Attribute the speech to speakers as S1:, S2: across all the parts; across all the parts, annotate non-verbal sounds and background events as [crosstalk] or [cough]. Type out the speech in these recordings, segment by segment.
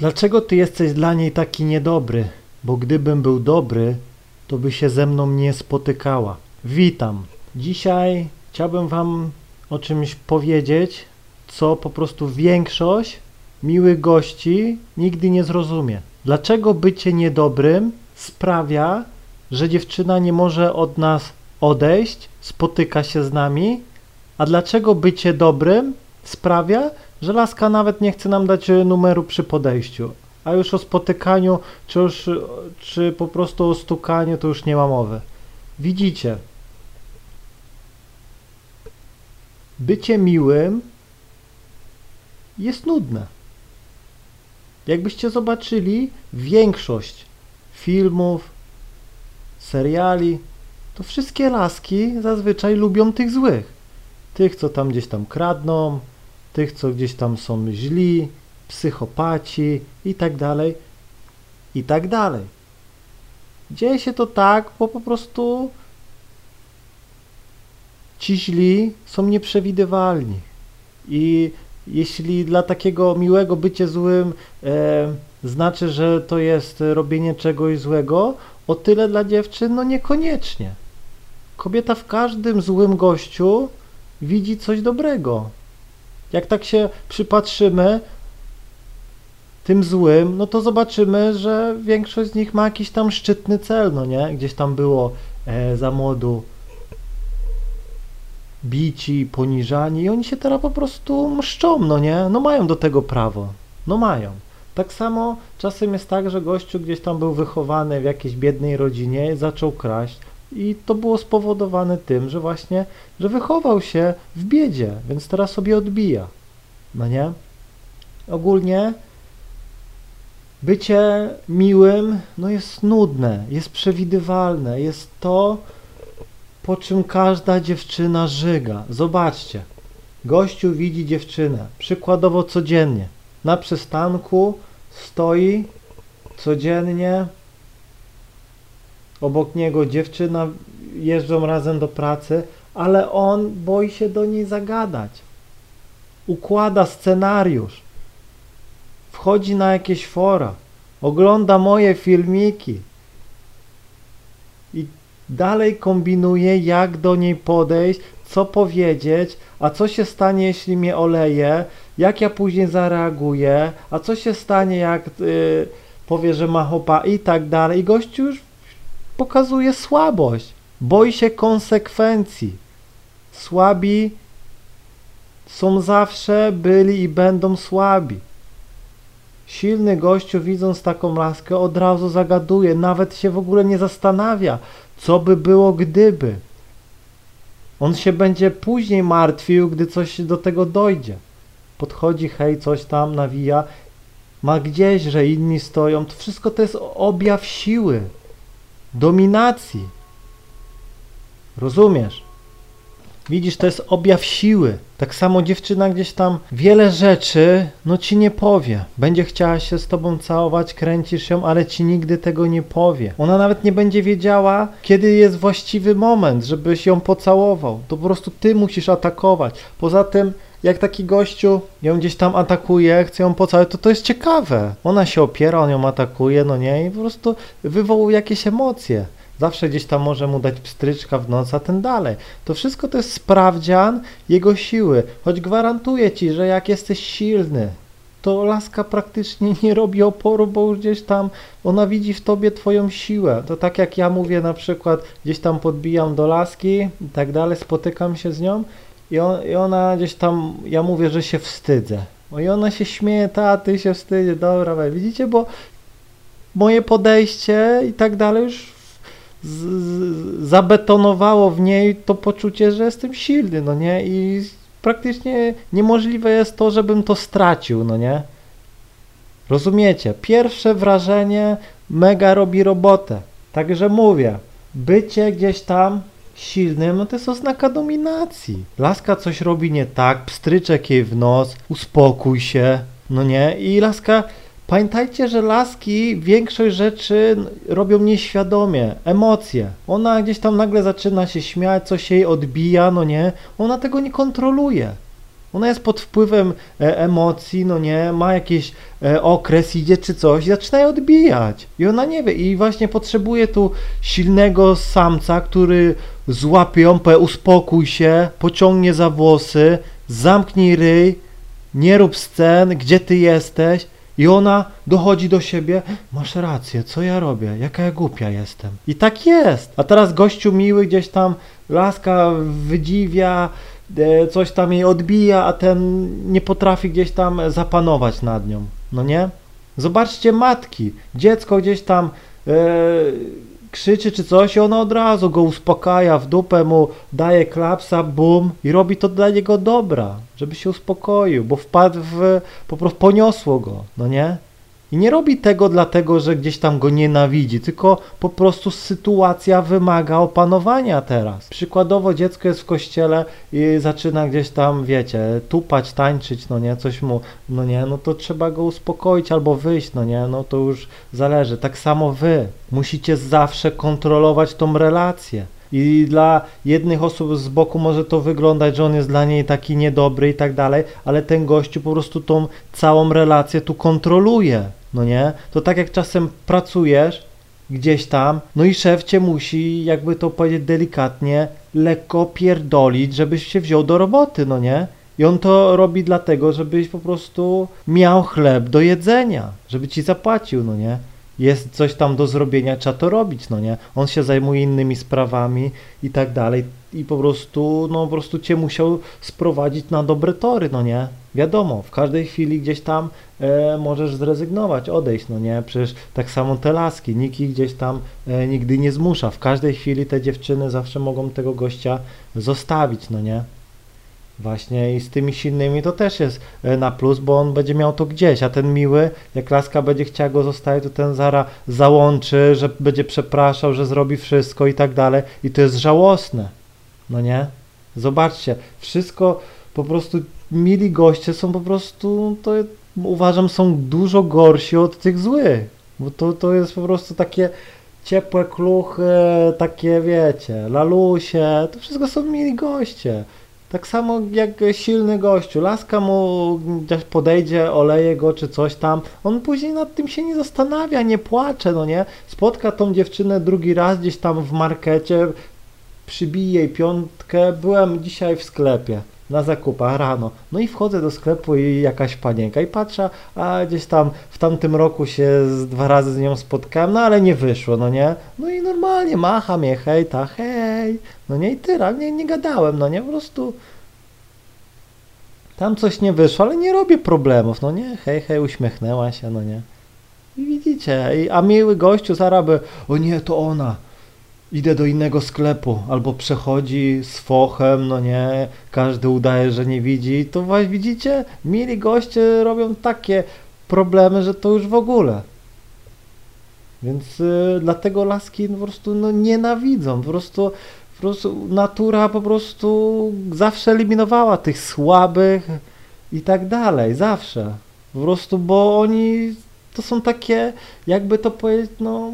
S1: Dlaczego ty jesteś dla niej taki niedobry? Bo gdybym był dobry, to by się ze mną nie spotykała. Witam. Dzisiaj chciałbym wam o czymś powiedzieć, co po prostu większość miłych gości nigdy nie zrozumie. Dlaczego bycie niedobrym sprawia, że dziewczyna nie może od nas odejść, spotyka się z nami, a dlaczego bycie dobrym sprawia, że laska nawet nie chce nam dać e, numeru przy podejściu, a już o spotykaniu, czy już, e, czy po prostu o stukaniu, to już nie ma mowy. Widzicie, bycie miłym jest nudne. Jakbyście zobaczyli większość filmów, seriali, to wszystkie laski zazwyczaj lubią tych złych. Tych, co tam gdzieś tam kradną, tych, co gdzieś tam są źli, psychopaci i tak dalej, i tak dalej. Dzieje się to tak, bo po prostu ci źli są nieprzewidywalni. I jeśli dla takiego miłego bycie złym e, znaczy, że to jest robienie czegoś złego, o tyle dla dziewczyn, no niekoniecznie. Kobieta w każdym złym gościu widzi coś dobrego. Jak tak się przypatrzymy tym złym, no to zobaczymy, że większość z nich ma jakiś tam szczytny cel, no nie? Gdzieś tam było e, za młodu bici, poniżani i oni się teraz po prostu mszczą, no nie? No mają do tego prawo. No mają. Tak samo czasem jest tak, że gościu gdzieś tam był wychowany w jakiejś biednej rodzinie, zaczął kraść i to było spowodowane tym, że właśnie, że wychował się w biedzie, więc teraz sobie odbija. No nie? Ogólnie bycie miłym no jest nudne, jest przewidywalne, jest to, po czym każda dziewczyna żyga. Zobaczcie, gościu widzi dziewczynę, przykładowo codziennie, na przystanku stoi codziennie, obok niego dziewczyna, jeżdżą razem do pracy, ale on boi się do niej zagadać. Układa scenariusz, wchodzi na jakieś fora, ogląda moje filmiki i dalej kombinuje, jak do niej podejść, co powiedzieć, a co się stanie, jeśli mnie oleje, jak ja później zareaguję, a co się stanie, jak yy, powie, że ma chopa i tak dalej. I gościu już pokazuje słabość, boi się konsekwencji. Słabi są zawsze, byli i będą słabi. Silny gościu, widząc taką laskę, od razu zagaduje, nawet się w ogóle nie zastanawia, co by było gdyby. On się będzie później martwił, gdy coś do tego dojdzie. Podchodzi, hej, coś tam nawija, ma gdzieś, że inni stoją. To wszystko to jest objaw siły, dominacji. Rozumiesz? Widzisz, to jest objaw siły. Tak samo dziewczyna gdzieś tam wiele rzeczy, no ci nie powie. Będzie chciała się z tobą całować, kręcisz ją, ale ci nigdy tego nie powie. Ona nawet nie będzie wiedziała, kiedy jest właściwy moment, żebyś ją pocałował. To po prostu ty musisz atakować. Poza tym, jak taki gościu ją gdzieś tam atakuje, chce ją pocałować, to to jest ciekawe. Ona się opiera, on ją atakuje, no nie, i po prostu wywołuje jakieś emocje. Zawsze gdzieś tam może mu dać pstryczka w noc, a ten dalej. To wszystko to jest sprawdzian jego siły. Choć gwarantuję ci, że jak jesteś silny, to laska praktycznie [laughs] nie robi oporu, bo już gdzieś tam ona widzi w tobie twoją siłę. To tak jak ja mówię na przykład, gdzieś tam podbijam do laski i tak dalej, spotykam się z nią i, on, i ona gdzieś tam, ja mówię, że się wstydzę. I ona się śmieje, ta, ty się wstydzie, dobra, we. widzicie, bo moje podejście i tak dalej już z, zabetonowało w niej to poczucie, że jestem silny, no nie? I praktycznie niemożliwe jest to, żebym to stracił, no nie? Rozumiecie? Pierwsze wrażenie mega robi robotę. Także mówię, bycie gdzieś tam silnym, no to jest oznaka dominacji. Laska coś robi nie tak, pstryczek jej w nos, uspokój się, no nie? I laska Pamiętajcie, że laski większość rzeczy robią nieświadomie, emocje. Ona gdzieś tam nagle zaczyna się śmiać, coś jej odbija, no nie? Ona tego nie kontroluje. Ona jest pod wpływem e, emocji, no nie, ma jakiś e, okres, idzie czy coś i zaczyna je odbijać. I ona nie wie. I właśnie potrzebuje tu silnego samca, który złapie ją, powie uspokój się, pociągnie za włosy, zamknij ryj, nie rób scen, gdzie ty jesteś. I ona dochodzi do siebie, masz rację, co ja robię, jaka ja głupia jestem. I tak jest. A teraz gościu miły gdzieś tam, laska wydziwia, coś tam jej odbija, a ten nie potrafi gdzieś tam zapanować nad nią. No nie? Zobaczcie matki, dziecko gdzieś tam e, krzyczy czy coś i ona od razu go uspokaja, w dupę mu daje klapsa, bum i robi to dla niego dobra, żeby się uspokoił, bo wpadł w, po prostu poniosło go, no nie? I nie robi tego dlatego, że gdzieś tam go nienawidzi, tylko po prostu sytuacja wymaga opanowania teraz. Przykładowo dziecko jest w kościele i zaczyna gdzieś tam, wiecie, tupać, tańczyć, no nie, coś mu, no nie, no to trzeba go uspokoić albo wyjść, no nie, no to już zależy. Tak samo wy musicie zawsze kontrolować tą relację. I dla jednych osób z boku może to wyglądać, że on jest dla niej taki niedobry i tak dalej, ale ten gościu po prostu tą całą relację tu kontroluje no nie? To tak jak czasem pracujesz gdzieś tam, no i szef cię musi, jakby to powiedzieć delikatnie, lekko pierdolić, żebyś się wziął do roboty, no nie? I on to robi dlatego, żebyś po prostu miał chleb do jedzenia, żeby ci zapłacił, no nie? Jest coś tam do zrobienia, trzeba to robić, no nie? On się zajmuje innymi sprawami i tak dalej i po prostu, no po prostu cię musiał sprowadzić na dobre tory, no nie? Wiadomo, w każdej chwili gdzieś tam e, możesz zrezygnować, odejść, no nie? Przecież tak samo te laski, nikt ich gdzieś tam e, nigdy nie zmusza. W każdej chwili te dziewczyny zawsze mogą tego gościa zostawić, no nie? Właśnie i z tymi silnymi to też jest e, na plus, bo on będzie miał to gdzieś, a ten miły, jak laska będzie chciała go zostawić, to ten zara załączy, że będzie przepraszał, że zrobi wszystko i tak dalej i to jest żałosne, no nie? Zobaczcie, wszystko po prostu mili goście są po prostu, to uważam, są dużo gorsi od tych złych, bo to, to jest po prostu takie ciepłe kluchy, takie wiecie, lalusie, to wszystko są mili goście. Tak samo jak silny gościu, laska mu podejdzie, oleje go czy coś tam, on później nad tym się nie zastanawia, nie płacze, no nie? Spotka tą dziewczynę drugi raz gdzieś tam w markecie, przybije jej piątkę, byłem dzisiaj w sklepie na zakupach rano. No i wchodzę do sklepu i jakaś panienka i patrzę, a gdzieś tam w tamtym roku się z, dwa razy z nią spotkałem, no ale nie wyszło, no nie? No i normalnie macha mnie, hej, ta, hej, no nie i tyle, nie, nie gadałem, no nie, po prostu tam coś nie wyszło, ale nie robię problemów, no nie, hej, hej, uśmiechnęła się, no nie. I widzicie, a miły gościu zaraz by, o nie, to ona, idę do innego sklepu, albo przechodzi z fochem, no nie, każdy udaje, że nie widzi, to właśnie widzicie, mili goście robią takie problemy, że to już w ogóle. Więc y, dlatego laski po prostu no, nienawidzą, po prostu, po prostu natura po prostu zawsze eliminowała tych słabych i tak dalej, zawsze. Po prostu, bo oni to są takie, jakby to powiedzieć, no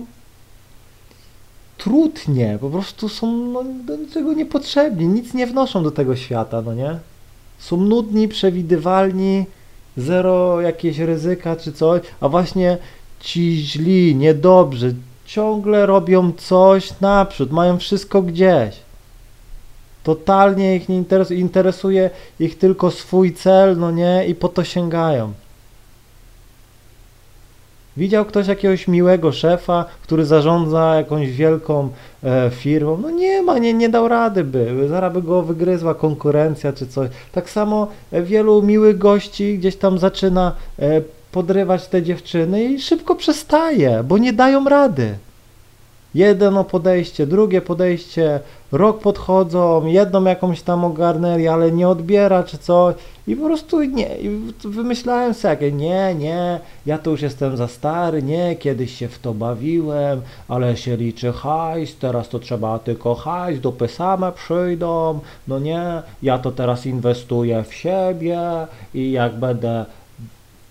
S1: trudnie, po prostu są no, do niczego niepotrzebni, nic nie wnoszą do tego świata, no nie? Są nudni, przewidywalni, zero jakieś ryzyka czy coś, a właśnie ci źli, niedobrzy, ciągle robią coś naprzód, mają wszystko gdzieś. Totalnie ich nie interesuje, interesuje ich tylko swój cel, no nie, i po to sięgają. Widział ktoś jakiegoś miłego szefa, który zarządza jakąś wielką e, firmą? No nie ma, nie, nie dał rady by. Zaraz by go wygryzła konkurencja czy coś. Tak samo e, wielu miłych gości gdzieś tam zaczyna e, podrywać te dziewczyny i szybko przestaje, bo nie dają rady. Jedno podejście, drugie podejście, rok podchodzą, jedną jakąś tam ogarnęli, ale nie odbiera czy coś i po prostu nie, i wymyślałem sobie, nie, nie, ja to już jestem za stary, nie, kiedyś się w to bawiłem, ale się liczy hajs, teraz to trzeba tylko hajs, dupy same przyjdą, no nie, ja to teraz inwestuję w siebie i jak będę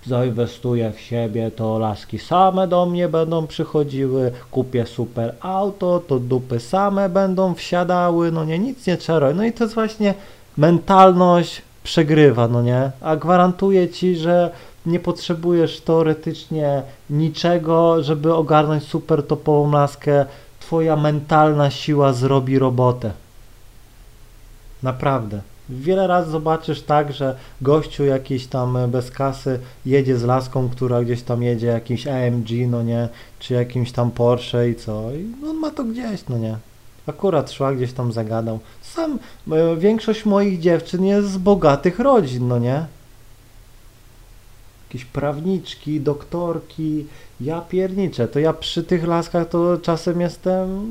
S1: zainwestuję w siebie, to laski same do mnie będą przychodziły, kupię super auto, to dupy same będą wsiadały, no nie, nic nie trzeba. No i to jest właśnie mentalność przegrywa, no nie? A gwarantuję ci, że nie potrzebujesz teoretycznie niczego, żeby ogarnąć super topową laskę. Twoja mentalna siła zrobi robotę. Naprawdę. Wiele razy zobaczysz tak, że gościu jakiś tam e, bez kasy jedzie z laską, która gdzieś tam jedzie jakimś AMG, no nie, czy jakimś tam Porsche i co, i on ma to gdzieś, no nie. Akurat szła gdzieś tam zagadał. Sam, e, większość moich dziewczyn jest z bogatych rodzin, no nie. Jakieś prawniczki, doktorki, ja pierniczę, to ja przy tych laskach to czasem jestem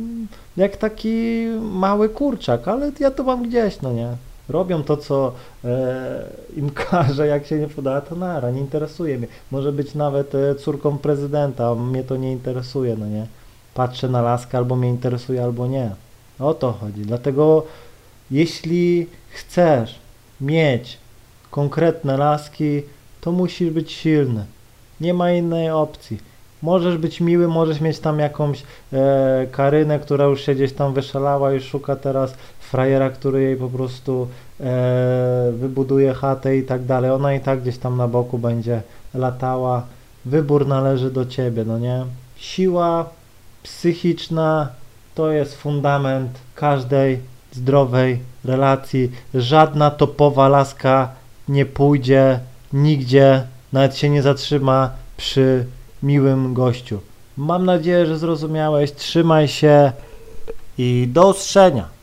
S1: jak taki mały kurczak, ale ja to mam gdzieś, no nie. Robią to, co e, im [laughs] każe, jak się nie podoba, to nara, nie interesuje mnie. Może być nawet e, córką prezydenta, mnie to nie interesuje, no nie. Patrzę na laskę, albo mnie interesuje, albo nie. O to chodzi. Dlatego jeśli chcesz mieć konkretne laski, to musisz być silny. Nie ma innej opcji. Możesz być miły, możesz mieć tam jakąś e, Karynę, która już się gdzieś tam wyszalała i szuka teraz frajera, który jej po prostu e, wybuduje chatę i tak dalej. Ona i tak gdzieś tam na boku będzie latała. Wybór należy do ciebie, no nie? Siła psychiczna to jest fundament każdej zdrowej relacji. Żadna topowa laska nie pójdzie nigdzie, nawet się nie zatrzyma przy miłym gościu. Mam nadzieję, że zrozumiałeś. Trzymaj się i do usłyszenia.